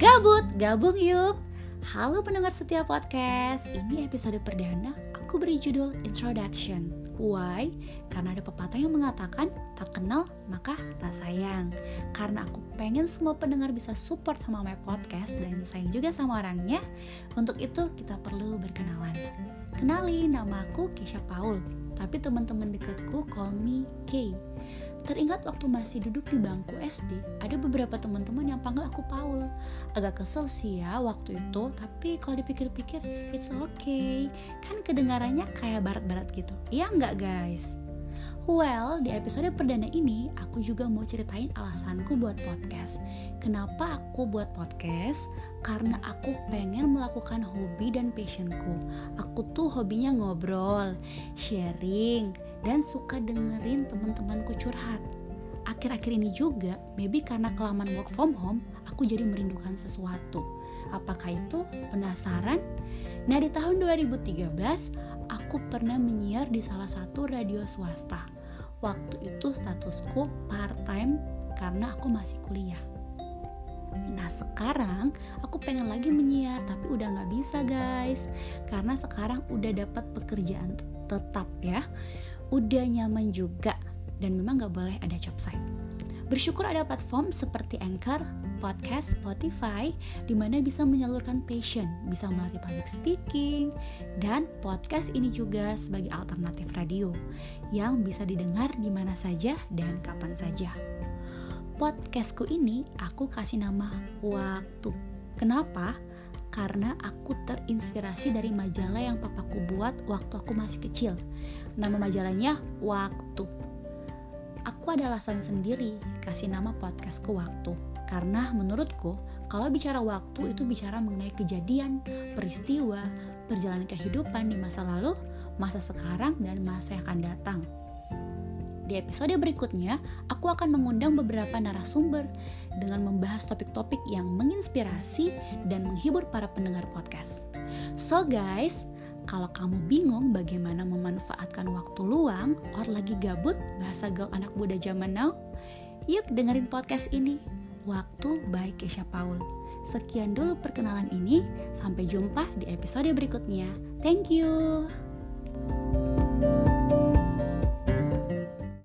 Gabut, gabung yuk. Halo pendengar setiap podcast. Ini episode perdana. Aku beri judul Introduction. Why? Karena ada pepatah yang mengatakan tak kenal maka tak sayang. Karena aku pengen semua pendengar bisa support sama my podcast dan sayang juga sama orangnya. Untuk itu kita perlu berkenalan. Kenali, nama aku Kesha Paul. Tapi teman-teman dekatku call me Kay. Teringat waktu masih duduk di bangku SD, ada beberapa teman-teman yang panggil aku Paul. Agak kesel sih ya waktu itu, tapi kalau dipikir-pikir, it's okay. Kan kedengarannya kayak barat-barat gitu. Iya nggak guys? Well, di episode perdana ini aku juga mau ceritain alasanku buat podcast. Kenapa aku buat podcast? Karena aku pengen melakukan hobi dan passionku. Aku tuh hobinya ngobrol, sharing, dan suka dengerin teman-temanku curhat. Akhir-akhir ini juga, maybe karena kelamaan work from home, aku jadi merindukan sesuatu. Apakah itu? Penasaran? Nah, di tahun 2013, aku pernah menyiar di salah satu radio swasta waktu itu statusku part time karena aku masih kuliah. Nah sekarang aku pengen lagi menyiar tapi udah nggak bisa guys. Karena sekarang udah dapat pekerjaan tetap ya. Udah nyaman juga dan memang nggak boleh ada job site Bersyukur ada platform seperti Anchor, podcast, Spotify, di mana bisa menyalurkan passion, bisa melatih public speaking, dan podcast ini juga sebagai alternatif radio yang bisa didengar di mana saja dan kapan saja. Podcastku ini aku kasih nama Waktu. Kenapa? Karena aku terinspirasi dari majalah yang papaku buat waktu aku masih kecil. Nama majalahnya Waktu aku ada alasan sendiri kasih nama podcastku waktu. Karena menurutku, kalau bicara waktu itu bicara mengenai kejadian, peristiwa, perjalanan kehidupan di masa lalu, masa sekarang, dan masa yang akan datang. Di episode berikutnya, aku akan mengundang beberapa narasumber dengan membahas topik-topik yang menginspirasi dan menghibur para pendengar podcast. So guys, kalau kamu bingung bagaimana memanfaatkan waktu luang or lagi gabut bahasa gaul anak muda zaman now, yuk dengerin podcast ini. Waktu baik Kesha Paul. Sekian dulu perkenalan ini, sampai jumpa di episode berikutnya. Thank you.